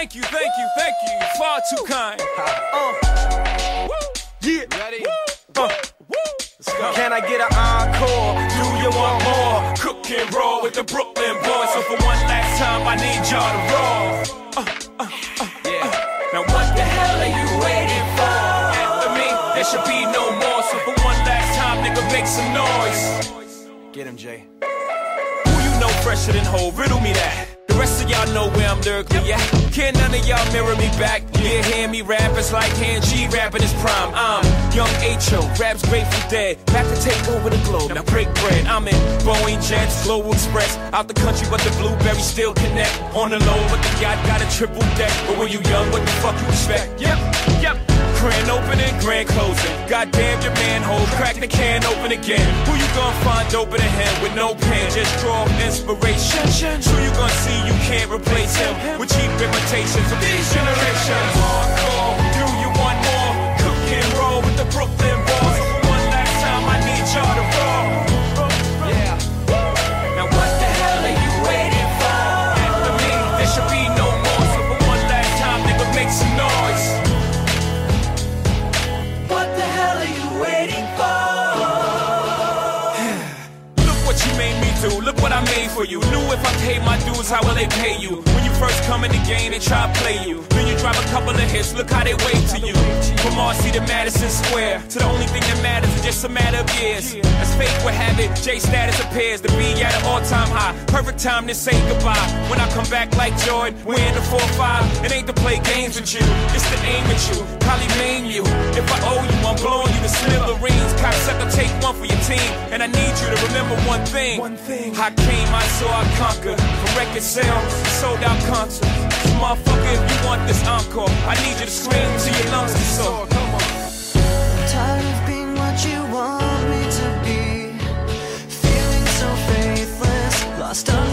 Thank you, thank you, thank you. You're far too kind. Uh. Yeah. Ready? Uh. Let's go. Can I get an encore? Do you want more? Cook and roll with the Brooklyn boys. So for one last time, I need y'all to roll. Uh, Yeah. Now what the hell are you waiting for? After me, there should be no more. So for one last time, nigga, make some noise. Get him, Jay. Who you know fresher than whole? Riddle me that. Rest of y'all know where I'm lyrically at. Can none of y'all mirror me back? Yeah, hear me rap, it's like hand G rapping his prime. I'm young H.O., raps Grateful Dead. Back to take over the globe, now break bread. I'm in Boeing Jets, Global Express. Out the country, but the blueberries still connect. On the low, but the yacht got a triple deck. But when you young, what the fuck you expect? Yep, yep. Grand opening, grand closing. Goddamn your manhole, crack the can open again. Who you gonna find open a him with no pen? Just draw inspiration. Who you gonna see you can't replace him with cheap imitations of these generations? Hardcore, do. Look what I made for you. Knew if I paid my dues, how will they pay you? When you first come in the game, they try to play you. Then you drop a couple of hits. Look how they wait to you. From Marcy to Madison Square, to the only thing that matters is just a matter of years. As fate would have it, J status appears to be at an all-time high. Perfect time to say goodbye. When I come back like Jordan, we're in the 4-5. It ain't to play games with you, it's to aim at you. Probably maim you. Take one for your team. And I need you to remember one thing. One thing. I came, I saw, I conquered. From record sales, sold out concerts. So motherfucker, if you want this encore, I need you to scream till your lungs are sore. Come on. Tired of being what you want me to be. Feeling so faithless, lost on